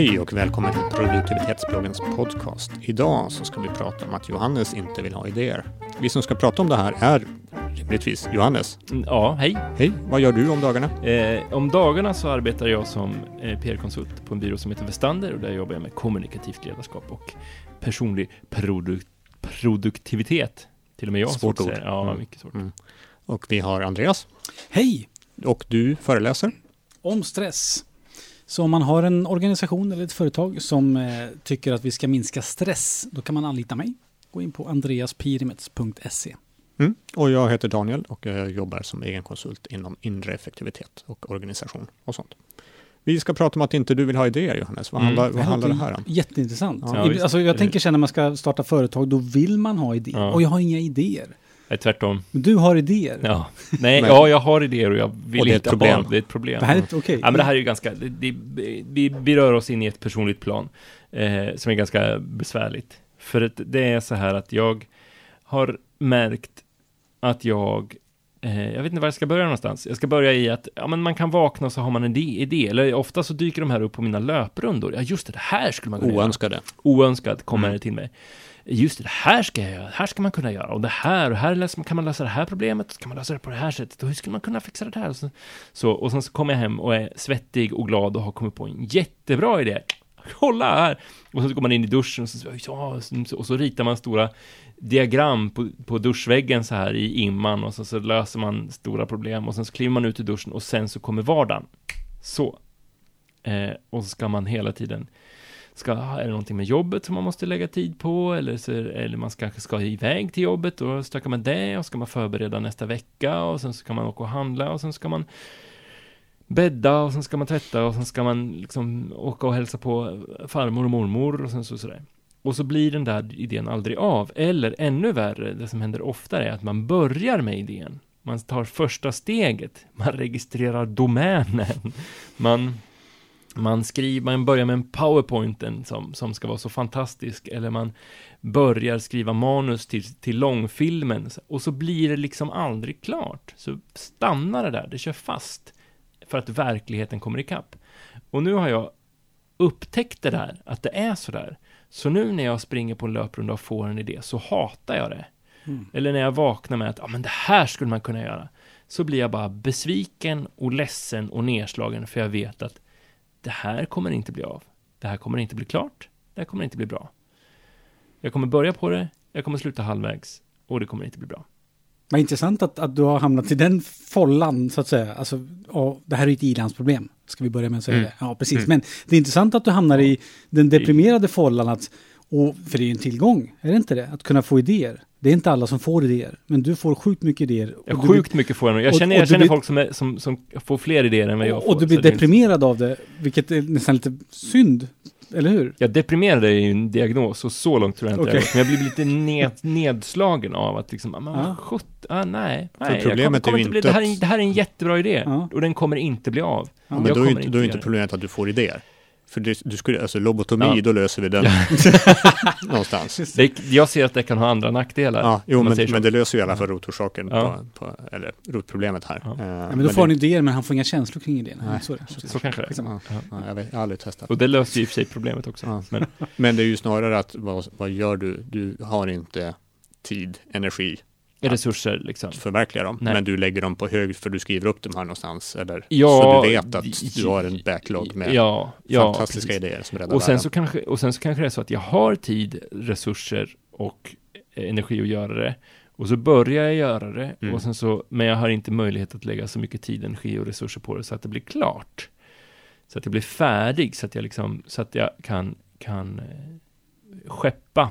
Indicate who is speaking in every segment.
Speaker 1: Hej och välkommen till produktivitetsbloggens podcast. Idag så ska vi prata om att Johannes inte vill ha idéer. Vi som ska prata om det här är rimligtvis Johannes.
Speaker 2: Mm, Ja, hej.
Speaker 1: Hej, vad gör du om dagarna?
Speaker 2: Eh, om dagarna så arbetar jag som eh, PR-konsult på en byrå som heter Vestander och där jobbar jag med kommunikativt ledarskap och personlig produk produktivitet. Till och med jag.
Speaker 1: Svårt ord.
Speaker 2: säga. Ja,
Speaker 1: Mm.
Speaker 2: mycket svårt.
Speaker 1: Mm. Och vi har Andreas.
Speaker 3: Hej!
Speaker 1: Och du föreläser.
Speaker 3: Om stress. Så om man har en organisation eller ett företag som eh, tycker att vi ska minska stress, då kan man anlita mig. Gå in på andreaspirimets.se.
Speaker 1: Mm. Och jag heter Daniel och jag jobbar som egen konsult inom inre effektivitet och organisation och sånt. Vi ska prata om att inte du vill ha idéer Johannes. Vad
Speaker 2: Mm.
Speaker 1: handlar, vad handlar det här om?
Speaker 3: Jätteintressant.
Speaker 1: Ja,
Speaker 3: alltså, jag tänker sen när man ska starta företag, då vill man ha idéer.
Speaker 2: Ja.
Speaker 3: Och jag har inga idéer.
Speaker 2: Nej, tvärtom.
Speaker 3: Men du har idéer.
Speaker 2: Ja. Nej,
Speaker 1: Men-
Speaker 2: ja, jag har idéer och jag vill
Speaker 1: Och det är ett
Speaker 2: inte
Speaker 1: problem.
Speaker 2: ha det. är ett problem.
Speaker 3: Det här är ett- okej.
Speaker 2: Ja, men det här är ju ganska, det, det, vi, vi rör oss in i ett personligt plan eh, som är ganska besvärligt. För att det är så här att jag har märkt att jag, eh, jag vet inte var jag ska börja någonstans. Jag ska börja i att, ja men man kan vakna och så har man en idé, eller ofta så dyker de här upp på mina löprundor. Ja just det, det här skulle man kunna göra
Speaker 1: Oönskade.
Speaker 2: oönskat kommer
Speaker 1: Mm.
Speaker 2: det till mig. Just det, det här ska jag göra, det här ska man kunna göra, och det här, och här kan man lösa det här problemet, så kan man lösa det på det här sättet, och hur skulle man kunna fixa det där? Och, så, så, och sen så kommer jag hem och är svettig och glad och har kommit på en jättebra idé. Kolla här! Och så går man in i duschen och så, ja, så- och så ritar man stora diagram på, på duschväggen så här i imman och så, så löser man stora problem och sen så kliver man ut ur duschen och sen så kommer vardagen. Så. Eh, och så ska man hela tiden ska, är det någonting med jobbet som man måste lägga tid på eller, så, eller man kanske ska iväg till jobbet och stökar med det och ska man förbereda nästa vecka och sen ska man åka och handla och sen ska man bädda och sen ska man tvätta och sen ska man liksom åka och hälsa på farmor och mormor och sen så sådär. Och så blir den där idén aldrig av. Eller ännu värre, det som händer oftare är att man börjar med idén. Man tar första steget. Man registrerar domänen. Man man, skriver, man börjar med en powerpointen som, som ska vara så fantastisk, eller man börjar skriva manus till, till långfilmen, och så blir det liksom aldrig klart. Så stannar det där, det kör fast, för att verkligheten kommer ikapp. Och nu har jag upptäckt det där, att det är så där. Så nu när jag springer på en löprunda och får en idé, så hatar jag det.
Speaker 3: Mm.
Speaker 2: Eller när jag vaknar med att, ja men det här skulle man kunna göra. Så blir jag bara besviken och ledsen och nedslagen, för jag vet att det här kommer inte bli av. Det här kommer inte bli klart. Det här kommer inte bli bra. Jag kommer börja på det, jag kommer sluta halvvägs och det kommer inte bli bra.
Speaker 3: Vad intressant att, att du har hamnat i den follan, så att säga. Alltså, ja, det här är ett ilandsproblem. Ska vi börja med att säga
Speaker 1: Mm.
Speaker 3: det? Ja, precis.
Speaker 1: Mm.
Speaker 3: Men det är intressant att du hamnar i den deprimerade follan. Att, och, för det är ju en tillgång, är det inte det? Att kunna få idéer. Det är inte alla som får idéer, men du får sjukt mycket idéer.
Speaker 2: Jag
Speaker 3: och du
Speaker 2: sjukt mycket får jag nog. Jag
Speaker 3: och-
Speaker 2: känner,
Speaker 3: och
Speaker 2: jag
Speaker 3: du
Speaker 2: känner
Speaker 3: blir-
Speaker 2: folk som, är, som, som får fler idéer än vad jag
Speaker 3: och,
Speaker 2: får.
Speaker 3: och du blir
Speaker 2: så det
Speaker 3: deprimerad av det, vilket är nästan lite synd. Eller hur?
Speaker 2: Jag deprimerad är ju en diagnos och så långt tror jag inte
Speaker 3: Okej.
Speaker 2: jag. Men jag blir lite ned, nedslagen av att liksom, ah, men
Speaker 3: Ja.
Speaker 2: vad sjut, ah, nej, nej. jag
Speaker 1: problemet
Speaker 2: kommer, kommer inte bli, det, här är, det här är en jättebra idé.
Speaker 3: Ja.
Speaker 2: Och den kommer inte bli av.
Speaker 3: Ja,
Speaker 1: Men
Speaker 2: Jag
Speaker 1: då är, inte, då är
Speaker 2: inte
Speaker 1: problemet att du får idéer. För det, du skulle, alltså lobotomi,
Speaker 2: Ja.
Speaker 1: då löser vi den någonstans.
Speaker 2: Det, jag ser att det kan ha andra nackdelar.
Speaker 1: Ja, jo, men,
Speaker 2: så.
Speaker 1: men det löser ju i alla fall rotorsaken,
Speaker 2: Ja.
Speaker 1: på, på, eller rotproblemet här.
Speaker 2: Ja.
Speaker 1: Eh,
Speaker 3: Ja, men då får han
Speaker 1: det,
Speaker 3: idéer, men han får inga känslor kring idén.
Speaker 1: Nej.
Speaker 3: Så är det.
Speaker 2: Så kanske det är.
Speaker 1: Ja, ja, jag, vet, jag har aldrig testat.
Speaker 2: Och det löser ju i och för sig problemet också.
Speaker 1: Ja.
Speaker 2: Men
Speaker 1: Men det är ju snarare att vad, vad gör du? Du har inte tid, energi
Speaker 2: resurser liksom.
Speaker 1: förverkliga dem.
Speaker 2: Nej.
Speaker 1: Men du lägger dem på hög för du skriver upp dem här någonstans. Eller,
Speaker 2: Ja,
Speaker 1: så du vet att du har en backlog med
Speaker 2: ja, ja,
Speaker 1: fantastiska
Speaker 2: precis.
Speaker 1: idéer som räddar
Speaker 2: Och sen,
Speaker 1: världen.
Speaker 2: så kanske, och sen så kanske det är så att jag har tid, resurser och eh, energi att göra det. Och så börjar jag göra det,
Speaker 1: Mm.
Speaker 2: och sen så, men jag har inte möjlighet att lägga så mycket tid, energi och resurser på det så att det blir klart. Så att jag blir färdig, så att jag liksom, så att jag kan, kan eh, skeppa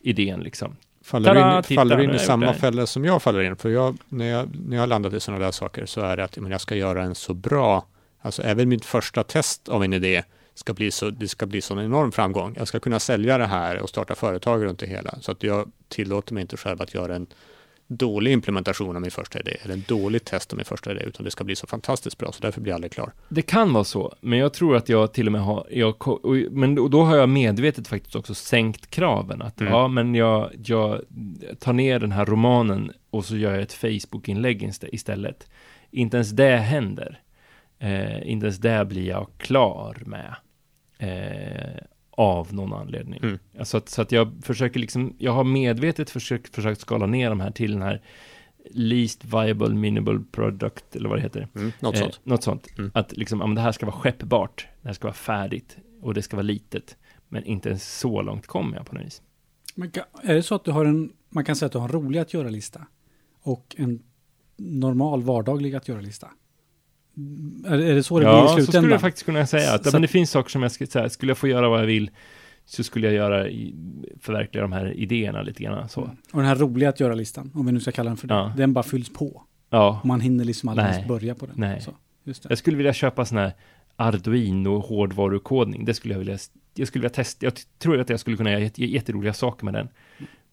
Speaker 2: idén liksom.
Speaker 1: Faller
Speaker 2: Tada,
Speaker 1: in,
Speaker 2: titta,
Speaker 1: faller in i samma fälla som jag faller in. För jag, när, jag, när jag landat i sådana där saker så är det att men jag ska göra en så bra, alltså även mitt första test av en idé ska bli så, det ska bli så en enorm framgång. Jag ska kunna sälja det här och starta företag runt det hela. Så att jag tillåter mig inte själv att göra en dålig implementation av min första idé eller en dålig test av min första idé, utan det ska bli så fantastiskt bra, så därför blir jag aldrig klar.
Speaker 2: Det kan vara så, men jag tror att jag till och med har, jag, och, men då, då har jag medvetet faktiskt också sänkt kraven. Att
Speaker 1: Mm.
Speaker 2: ja, men jag, jag tar ner den här romanen och så gör jag ett Facebook-inlägg istället. Inte ens det händer. Eh, inte ens det blir jag klar med. Eh, av någon anledning.
Speaker 1: Mm.
Speaker 2: Alltså att, så att jag försöker liksom, jag har medvetet försökt, försökt skala ner de här till den här least viable minimal product, eller vad det heter.
Speaker 1: Mm, något
Speaker 2: Eh,
Speaker 1: sånt.
Speaker 2: Något sånt.
Speaker 1: Mm.
Speaker 2: Att liksom, ja, men det här ska vara skeppbart, det här ska vara färdigt och det ska vara litet. Men inte ens så långt kommer jag på något vis.
Speaker 3: Kan, är det så att du har en, man kan säga att du har en rolig att göra-lista och en normal vardaglig att göra-lista? Är, är det så det blir i
Speaker 2: Ja, så skulle
Speaker 3: slutändan?
Speaker 2: jag faktiskt kunna säga. Att,
Speaker 3: Så
Speaker 2: ja, men det finns saker som jag ska säga, skulle jag få göra vad jag vill så skulle jag göra, förverkliga de här idéerna lite grann så.
Speaker 3: Mm. Och den här roliga att göra-listan, om vi nu ska kalla den för det,
Speaker 2: Ja.
Speaker 3: den bara fylls på.
Speaker 2: Ja,
Speaker 3: man hinner liksom aldrig ens börja på den.
Speaker 2: Nej.
Speaker 3: Så, just det.
Speaker 2: jag skulle vilja köpa sån här Arduino hårdvarukodning. Det skulle jag vilja, jag skulle vilja testa. Jag tror att jag skulle kunna göra jätte- jätteroliga saker med den.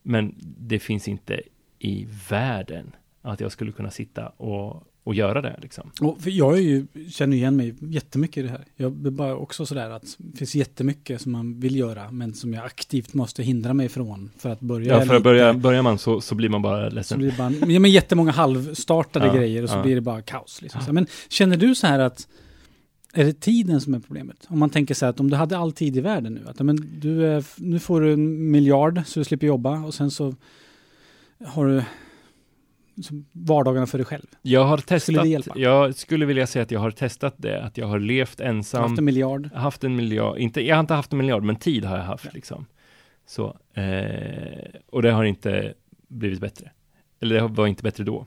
Speaker 2: Men det finns inte i världen att jag skulle kunna sitta och, och göra det liksom.
Speaker 3: Och jag ju, känner igen mig jättemycket i det här. Jag är bara också sådär att det finns jättemycket som man vill göra, men som jag aktivt måste hindra mig från för att börja.
Speaker 2: Ja, för att börja, börjar man så, så blir man bara
Speaker 3: Så
Speaker 2: ledsen.
Speaker 3: blir det bara, ja, men jättemånga halvstartade
Speaker 2: Ja,
Speaker 3: grejer och så
Speaker 2: ja.
Speaker 3: blir det bara kaos. Liksom. Så, men känner du så här att, är det tiden som är problemet? Om man tänker så här att om du hade all tid i världen nu, att ja, men du, nu får du en miljard så du slipper jobba och sen så har du så vardagarna för dig själv.
Speaker 2: Jag har
Speaker 3: Skulle
Speaker 2: testat,
Speaker 3: det hjälpa?
Speaker 2: jag skulle vilja säga att jag har testat det, att jag har levt ensam.
Speaker 3: Haft en miljard.
Speaker 2: Jag har haft en miljard, inte, jag har inte haft en miljard, men tid har jag haft
Speaker 3: Ja.
Speaker 2: liksom. Så, eh, och det har inte blivit bättre. Eller det var inte bättre då.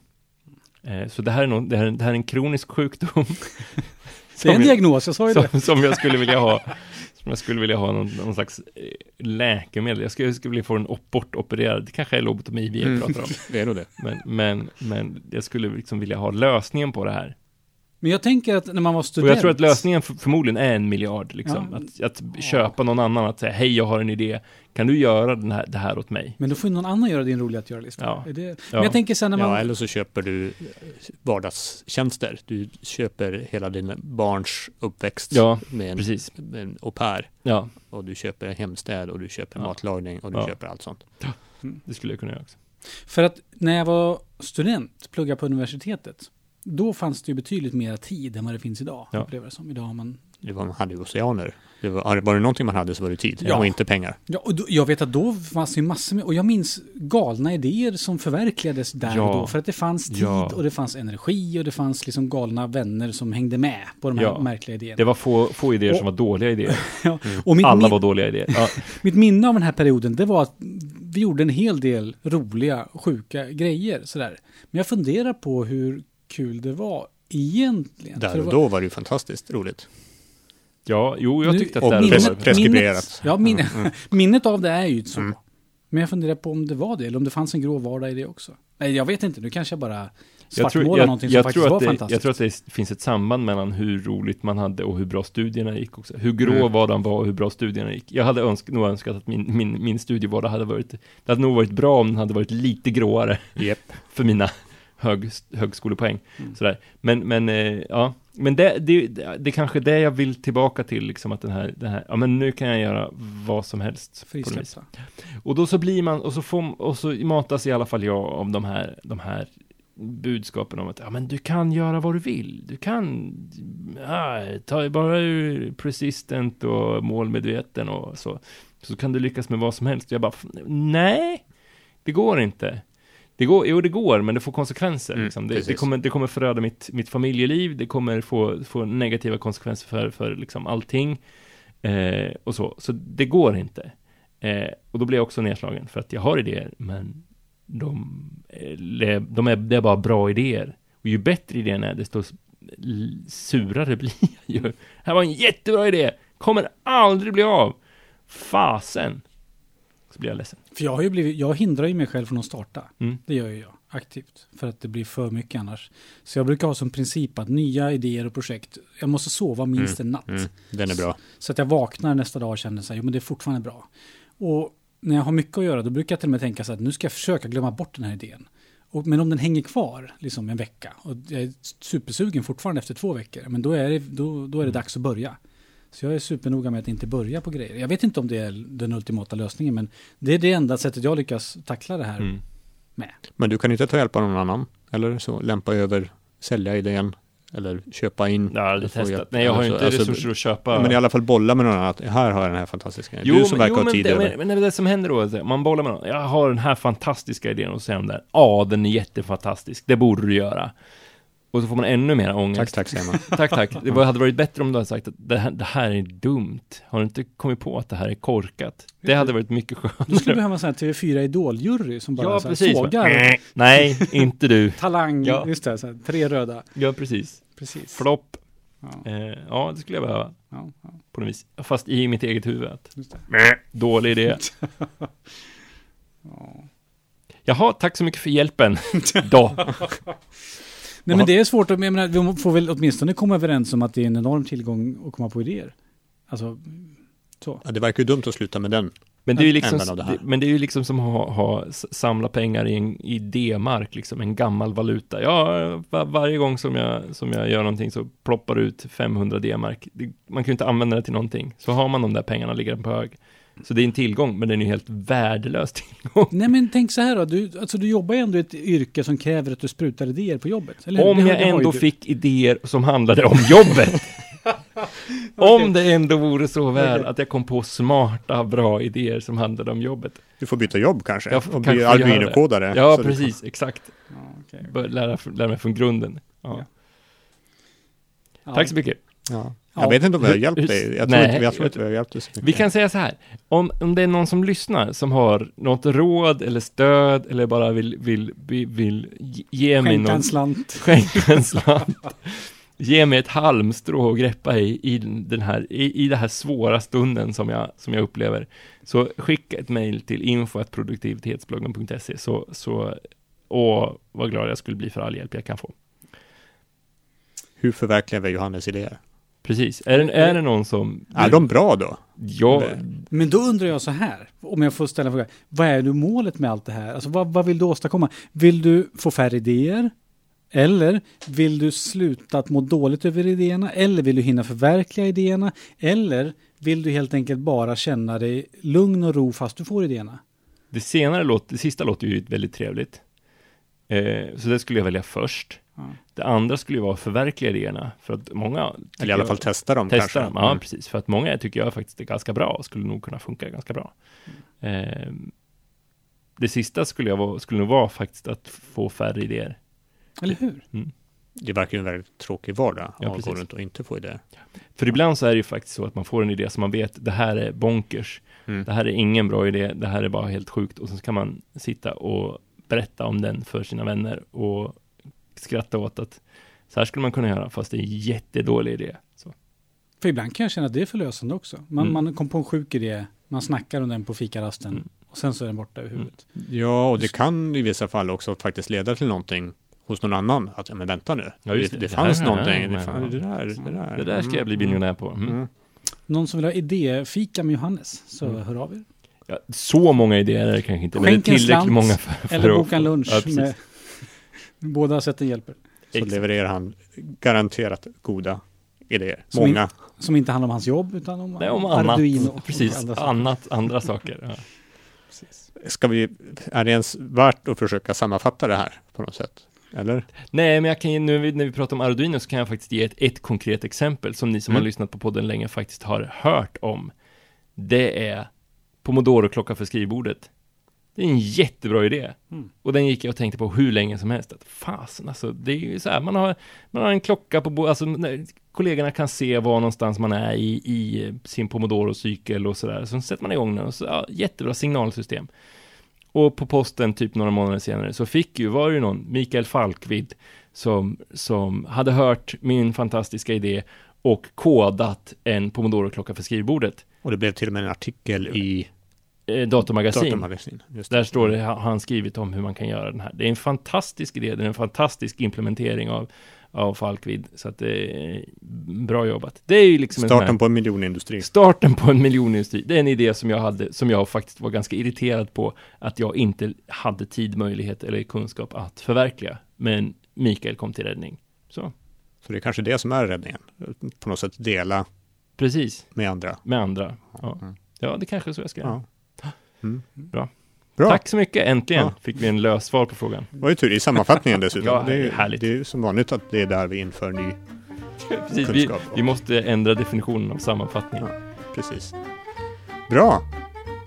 Speaker 2: Eh, så det här, är nog, det, här, det här är en kronisk sjukdom.
Speaker 3: Det är en diagnos, jag sa ju det.
Speaker 2: som, som jag skulle vilja ha. Som jag skulle vilja ha någon, någon slags eh, läkemedel. Jag skulle, jag skulle vilja få den op- bortopererad. Det kanske är lobotomi vi
Speaker 1: Mm.
Speaker 2: pratar om.
Speaker 1: Det är nog det.
Speaker 2: Men, men, men jag skulle liksom vilja ha lösningen på det här.
Speaker 3: Men jag tänker att när man var
Speaker 2: Och
Speaker 3: student.
Speaker 2: jag tror att lösningen för, förmodligen är en miljard, liksom.
Speaker 3: Ja.
Speaker 2: Att, att köpa någon annan, att säga hej, jag har en idé. Kan du göra den här, det här åt mig?
Speaker 3: Men då får ju någon annan göra din roliga att göra-lista.
Speaker 2: Ja.
Speaker 3: Det...
Speaker 2: Ja.
Speaker 3: Men jag tänker sen när man...
Speaker 1: Ja, eller så köper du eh, vardagstjänster. Du köper hela din barns uppväxt
Speaker 2: Ja,
Speaker 1: med en,
Speaker 2: Precis.
Speaker 1: med en au pair.
Speaker 2: Ja,
Speaker 1: Och du köper hemstäd och du köper
Speaker 2: Ja.
Speaker 1: matlagning och du
Speaker 2: Ja.
Speaker 1: köper allt sånt.
Speaker 2: det skulle jag kunna göra också.
Speaker 3: För att när jag var student, pluggade på universitetet, då fanns det ju betydligt mer tid än vad det finns idag.
Speaker 2: Ja.
Speaker 3: Upplever det som. Idag har man...
Speaker 1: Det var, man hade ju oceaner. Det var, var det någonting man hade så var det tid.
Speaker 3: Ja.
Speaker 1: Och inte pengar.
Speaker 3: Ja, och då, jag vet att då fanns det massor med, och jag minns galna idéer som förverkligades där
Speaker 2: Ja.
Speaker 3: och då. För att det fanns tid
Speaker 2: Ja.
Speaker 3: och det fanns energi och det fanns liksom galna vänner som hängde med på de här märkliga idéerna.
Speaker 2: Det var få, få idéer
Speaker 3: Och-
Speaker 2: som var dåliga idéer.
Speaker 3: och mitt,
Speaker 2: Alla var dåliga idéer.
Speaker 3: Mitt minne av den här perioden, det var att vi gjorde en hel del roliga, sjuka grejer. Sådär. Men jag funderar på hur kul det var egentligen.
Speaker 1: Där
Speaker 3: det
Speaker 1: och
Speaker 3: var-
Speaker 1: då var det ju fantastiskt roligt.
Speaker 2: ja jo, jag
Speaker 3: Nu-
Speaker 2: tyckte att
Speaker 1: Och
Speaker 2: det
Speaker 3: minnet-
Speaker 2: var...
Speaker 1: preskriberat.
Speaker 3: minnet- Ja, min,
Speaker 1: Mm.
Speaker 3: minnet av det är ju så.
Speaker 1: Mm.
Speaker 3: Men jag funderar på om det var det, eller om det fanns en grå vardag i det också. Nej, jag vet inte. Nu kanske jag bara
Speaker 2: Jag
Speaker 3: svartmålar någonting som
Speaker 2: jag,
Speaker 3: faktiskt
Speaker 2: tror
Speaker 3: var
Speaker 2: att det,
Speaker 3: fantastiskt.
Speaker 2: jag tror att det finns ett samband mellan hur roligt man hade och hur bra studierna gick också. Hur grå
Speaker 1: Mm.
Speaker 2: vardagen var och hur bra studierna gick. Jag hade önsk, nog önskat att min, min, min studievardag hade varit, det hade nog varit bra om den hade varit lite gråare
Speaker 1: Japp.
Speaker 2: för mina hög, högskolepoäng.
Speaker 3: Mm.
Speaker 2: Sådär. Men, men eh, ja, men det, det, det, är kanske det jag vill tillbaka till, liksom att den här, den här, ja men nu kan jag göra vad som helst.
Speaker 3: Frisläppta.
Speaker 2: Och då så blir man, och så får, och så matas i alla fall jag av de här, de här budskapen om att, ja men du kan göra vad du vill. Du kan, ja, ta bara ur persistent och målmedveten och så. Så kan du lyckas med vad som helst. Jag bara, nej, det går inte. Det går, jo det går, men det får konsekvenser.
Speaker 1: Mm,
Speaker 2: liksom. det, det, kommer, det kommer föröda mitt, mitt familjeliv, det kommer få, få negativa konsekvenser för, för liksom allting. Eh, och så, så det går inte. Eh, och då blir jag också nedslagen för att jag har idéer, men de, är- de är, det är bara bra idéer. Och ju bättre idén är, desto surare blir jag ju. här var en jättebra idé, kommer aldrig bli av. Fasen. Så blir jag ledsen.
Speaker 3: För jag har ju blivit, jag hindrar ju mig själv från att starta.
Speaker 2: Mm.
Speaker 3: Det gör ju jag aktivt. För att det blir för mycket annars. Så jag brukar ha som princip att nya idéer och projekt, jag måste sova minst en natt.
Speaker 1: Mm, den är bra.
Speaker 3: Så att jag vaknar nästa dag och känner så här, jo men det är fortfarande bra. Och när jag har mycket att göra, då brukar jag till och med tänka så att nu ska jag försöka glömma bort den här idén. Och, men om den hänger kvar liksom en vecka och jag är supersugen fortfarande efter två veckor, men då är det, då, då är det dags att börja. Så jag är supernoga med att inte börja på grejer. Jag vet inte om det är den ultimata lösningen, men det är det enda sättet jag lyckas tackla det här
Speaker 2: Mm.
Speaker 3: med.
Speaker 1: Men du kan inte ta hjälp av någon annan? Eller så lämpa över, sälja idén? Eller köpa in.
Speaker 2: Jag har aldrig testat. Nej, jag har
Speaker 1: Alltså,
Speaker 2: inte
Speaker 1: alltså,
Speaker 2: resurser att köpa.
Speaker 1: Ja, men i alla fall bolla med någon annan. Här har jag den här fantastiska grejen. Du som verkar ha
Speaker 2: men
Speaker 1: tid
Speaker 2: det,
Speaker 1: över.
Speaker 2: men, men det som händer då, är att man bollar med någon. Jag har den här fantastiska idén och säger de där, ja, den är jättefantastisk, det borde du göra. Och så får man ännu mer ångest.
Speaker 1: Tack, tack säger man.
Speaker 2: tack, tack. Det var- hade varit bättre om du hade sagt att det här, det här är dumt. Har du inte kommit på att det här är korkat? Det hade varit mycket
Speaker 3: Du skulle
Speaker 2: skönare.
Speaker 3: behöva en sån här TV4 Idol-jury som bara
Speaker 2: Ja,
Speaker 3: så här
Speaker 2: precis.
Speaker 3: sågar
Speaker 2: Nej, inte du.
Speaker 3: talang.
Speaker 2: Ja.
Speaker 3: Just det, så här, tre röda.
Speaker 2: Ja, precis.
Speaker 3: Precis.
Speaker 2: Flopp.
Speaker 3: Ja,
Speaker 2: Eh, ja, det skulle jag behöva.
Speaker 3: ja, ja,
Speaker 2: På något vis. Fast i mitt eget huvud. Att,
Speaker 3: just det.
Speaker 2: dålig idé.
Speaker 3: Ja.
Speaker 2: Jaha, tack så mycket för hjälpen. Då.
Speaker 3: Nej men det är svårt, att, jag menar, vi får väl åtminstone komma överens om att det är en enorm tillgång att komma på idéer. Alltså, så.
Speaker 1: Ja, det verkar ju dumt att sluta med den.
Speaker 2: Men det är ju liksom,
Speaker 1: det
Speaker 2: men det är ju liksom som att ha, ha, samla pengar i, en, i D-mark, liksom en gammal valuta. Ja, var, varje gång som jag, som jag gör någonting så ploppar ut 500 D-mark. Man kan ju inte använda det till någonting. Så har man de där pengarna liggande på hög. Så det är en tillgång, men den är ju helt värdelös tillgång.
Speaker 3: Nej men tänk så här då, du, alltså, du jobbar ju ändå i ett yrke som kräver att du sprutar idéer på jobbet. Eller?
Speaker 2: Om
Speaker 3: Det
Speaker 2: jag ändå fick idéer som handlade om jobbet. Om det ändå vore så väl
Speaker 3: Okej.
Speaker 2: att jag kom på smarta, bra idéer som handlade om jobbet.
Speaker 1: Du får byta jobb kanske.
Speaker 2: Jag får
Speaker 1: och
Speaker 2: kanske
Speaker 1: bli Arduino-kodare.
Speaker 2: Ja,
Speaker 1: Så du-
Speaker 2: precis, exakt.
Speaker 3: Ja, okej.
Speaker 2: Bör lära, lära mig från grunden. Ja.
Speaker 3: Ja.
Speaker 2: Tack så mycket.
Speaker 1: Ja.
Speaker 3: Ja.
Speaker 1: Jag vet inte om vi har hjälpt dig. Jag tror,
Speaker 2: Nej,
Speaker 1: inte, jag tror
Speaker 2: jag-
Speaker 1: inte vi har hjälpt dig så mycket.
Speaker 2: Vi kan säga så här, om, om det är någon som lyssnar som har något råd eller stöd eller bara vill, vill, vill, vill ge- ge mig
Speaker 3: Skänka
Speaker 2: någon,
Speaker 3: en slant.
Speaker 2: skänka en slant, ge mig ett halmstrå att greppa i, i den här, i, i den här svåra stunden som jag, som jag upplever. Så skicka ett mejl till info.produktivitetsbloggen.se så, så, och vad glad jag skulle bli för all hjälp jag kan få.
Speaker 1: Hur förverkligar vi Johannes idéer?
Speaker 2: Precis, är det, är det någon som...
Speaker 1: Är de bra då?
Speaker 2: Ja,
Speaker 3: Men då undrar jag så här, om jag får ställa en fråga. Vad är du målet med allt det här? Alltså vad, vad vill du åstadkomma? Vill du få färre idéer? Eller vill du sluta att må dåligt över idéerna? Eller vill du hinna förverkliga idéerna? Eller vill du helt enkelt bara känna dig lugn och ro fast du får idéerna?
Speaker 2: Det senare låt, det sista låter ju väldigt trevligt. Eh, så det skulle jag välja först. Det andra skulle ju vara att förverkliga idéerna, för att många...
Speaker 1: Eller i alla
Speaker 2: jag-
Speaker 1: fall testa dem
Speaker 2: testa
Speaker 1: kanske?
Speaker 2: dem. Ja,
Speaker 1: Mm.
Speaker 2: precis. För att många tycker jag faktiskt är ganska bra och skulle nog kunna funka ganska bra.
Speaker 1: Mm.
Speaker 2: Eh, det sista skulle, jag vara, skulle nog vara faktiskt att få färre idéer.
Speaker 3: Eller hur?
Speaker 1: Det verkar ju en väldigt tråkig vardag
Speaker 2: Ja,
Speaker 1: att gå runt och inte få idéer.
Speaker 2: För ibland så är det ju faktiskt så att man får en idé som man vet, det här är bonkers.
Speaker 1: Mm.
Speaker 2: Det här är ingen bra idé, det här är bara helt sjukt. Och så kan man sitta och berätta om den för sina vänner och skratta åt att så här skulle man kunna göra, fast det är en jättedålig idé. Så.
Speaker 3: För ibland kan jag känna att det är förlösande också. Man,
Speaker 2: Mm.
Speaker 3: man kom på en sjuk idé, man snackar om den på fikarasten
Speaker 2: Mm.
Speaker 3: och sen så är den borta ur huvudet.
Speaker 1: Ja, och det kan i vissa fall också faktiskt leda till någonting hos någon annan. Att, ja men vänta nu.
Speaker 2: Ja,
Speaker 1: det,
Speaker 2: det.
Speaker 1: det
Speaker 2: Det
Speaker 1: fanns
Speaker 2: här-
Speaker 1: någonting. Det,
Speaker 2: ja,
Speaker 1: fan,
Speaker 2: ja.
Speaker 1: det, där, det där.
Speaker 2: Det där ska jag bli
Speaker 1: Mm.
Speaker 2: miljonär på. Mm.
Speaker 1: Mm.
Speaker 3: Någon som vill ha idéfika med Johannes, så
Speaker 2: Mm.
Speaker 3: hör av er.
Speaker 2: Ja, så många idéer är det kanske inte, men det är
Speaker 3: Skänk en
Speaker 2: tillräckligt
Speaker 3: slant,
Speaker 2: många för, för
Speaker 3: Eller boka en lunch.
Speaker 2: Ja,
Speaker 3: med, båda sätten hjälper.
Speaker 1: Så
Speaker 2: Exakt.
Speaker 1: levererar han garanterat goda idéer.
Speaker 3: Som
Speaker 1: Många.
Speaker 3: Som inte handlar om hans jobb, utan om,
Speaker 2: Nej, om annat.
Speaker 3: Arduino. och
Speaker 2: Precis,
Speaker 3: andra saker.
Speaker 2: annat, andra saker. Ja.
Speaker 1: Ska vi, är det ens värt att försöka sammanfatta det här på något sätt? Eller?
Speaker 2: Nej, men jag kan ju, nu när vi- när vi pratar om Arduino så kan jag faktiskt ge ett, ett konkret exempel som ni som
Speaker 1: Mm.
Speaker 2: har lyssnat på podden länge faktiskt har hört om. Det är Pomodoro-klocka för skrivbordet. Det är en jättebra idé.
Speaker 3: Mm.
Speaker 2: Och den gick jag och tänkte på hur länge som helst. Att fasen, alltså, det är ju så här, man har, man har en klocka på, alltså kollegorna kan se var någonstans man är i, i sin Pomodoro-cykel och sådär. Så sätter man igång den och så, ja, jättebra signalsystem. Och på posten, typ några månader senare, så fick ju, var ju någon, Mikael Falkvid, som, som hade hört min fantastiska idé och kodat en Pomodoro-klocka för skrivbordet.
Speaker 1: Och det blev till och med en artikel i
Speaker 2: Eh, datormagasin.
Speaker 1: Det.
Speaker 2: Där står det, har han skrivit om hur man kan göra den här. Det är en fantastisk idé, det är en fantastisk implementering av, av Falkvid. Så att det är bra jobbat. Det är ju liksom en sån här-
Speaker 1: Starten på en miljonindustri.
Speaker 2: Starten på en miljonindustri, det är en idé som jag hade, som jag faktiskt var ganska irriterad på, att jag inte hade tid, möjlighet eller kunskap att förverkliga. Men Mikael kom till räddning. Så,
Speaker 1: Så det är kanske det som är räddningen. På något sätt dela
Speaker 2: precis,
Speaker 1: med andra.
Speaker 2: med andra. Ja,
Speaker 1: Mm.
Speaker 2: ja det kanske är så jag ska.
Speaker 1: Ja. Mm.
Speaker 2: Bra.
Speaker 1: Bra.
Speaker 2: Tack så mycket, äntligen
Speaker 1: Ja.
Speaker 2: fick vi en lös svar på frågan.
Speaker 1: Det var ju tur i sammanfattningen dessutom.
Speaker 2: Ja,
Speaker 1: det, är, ju-
Speaker 2: härligt.
Speaker 1: det är ju som vanligt att det är där vi inför ny
Speaker 2: Precis, vi,
Speaker 1: kunskap.
Speaker 2: vi måste ändra definitionen av sammanfattning.
Speaker 1: Ja. Precis. Bra!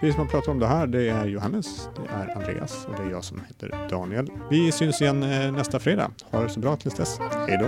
Speaker 1: Vi som har pratat om det här, det är Johannes, det är Andreas och det är jag som heter Daniel. Vi syns igen eh, nästa fredag. Ha det så bra tills dess. Hej då!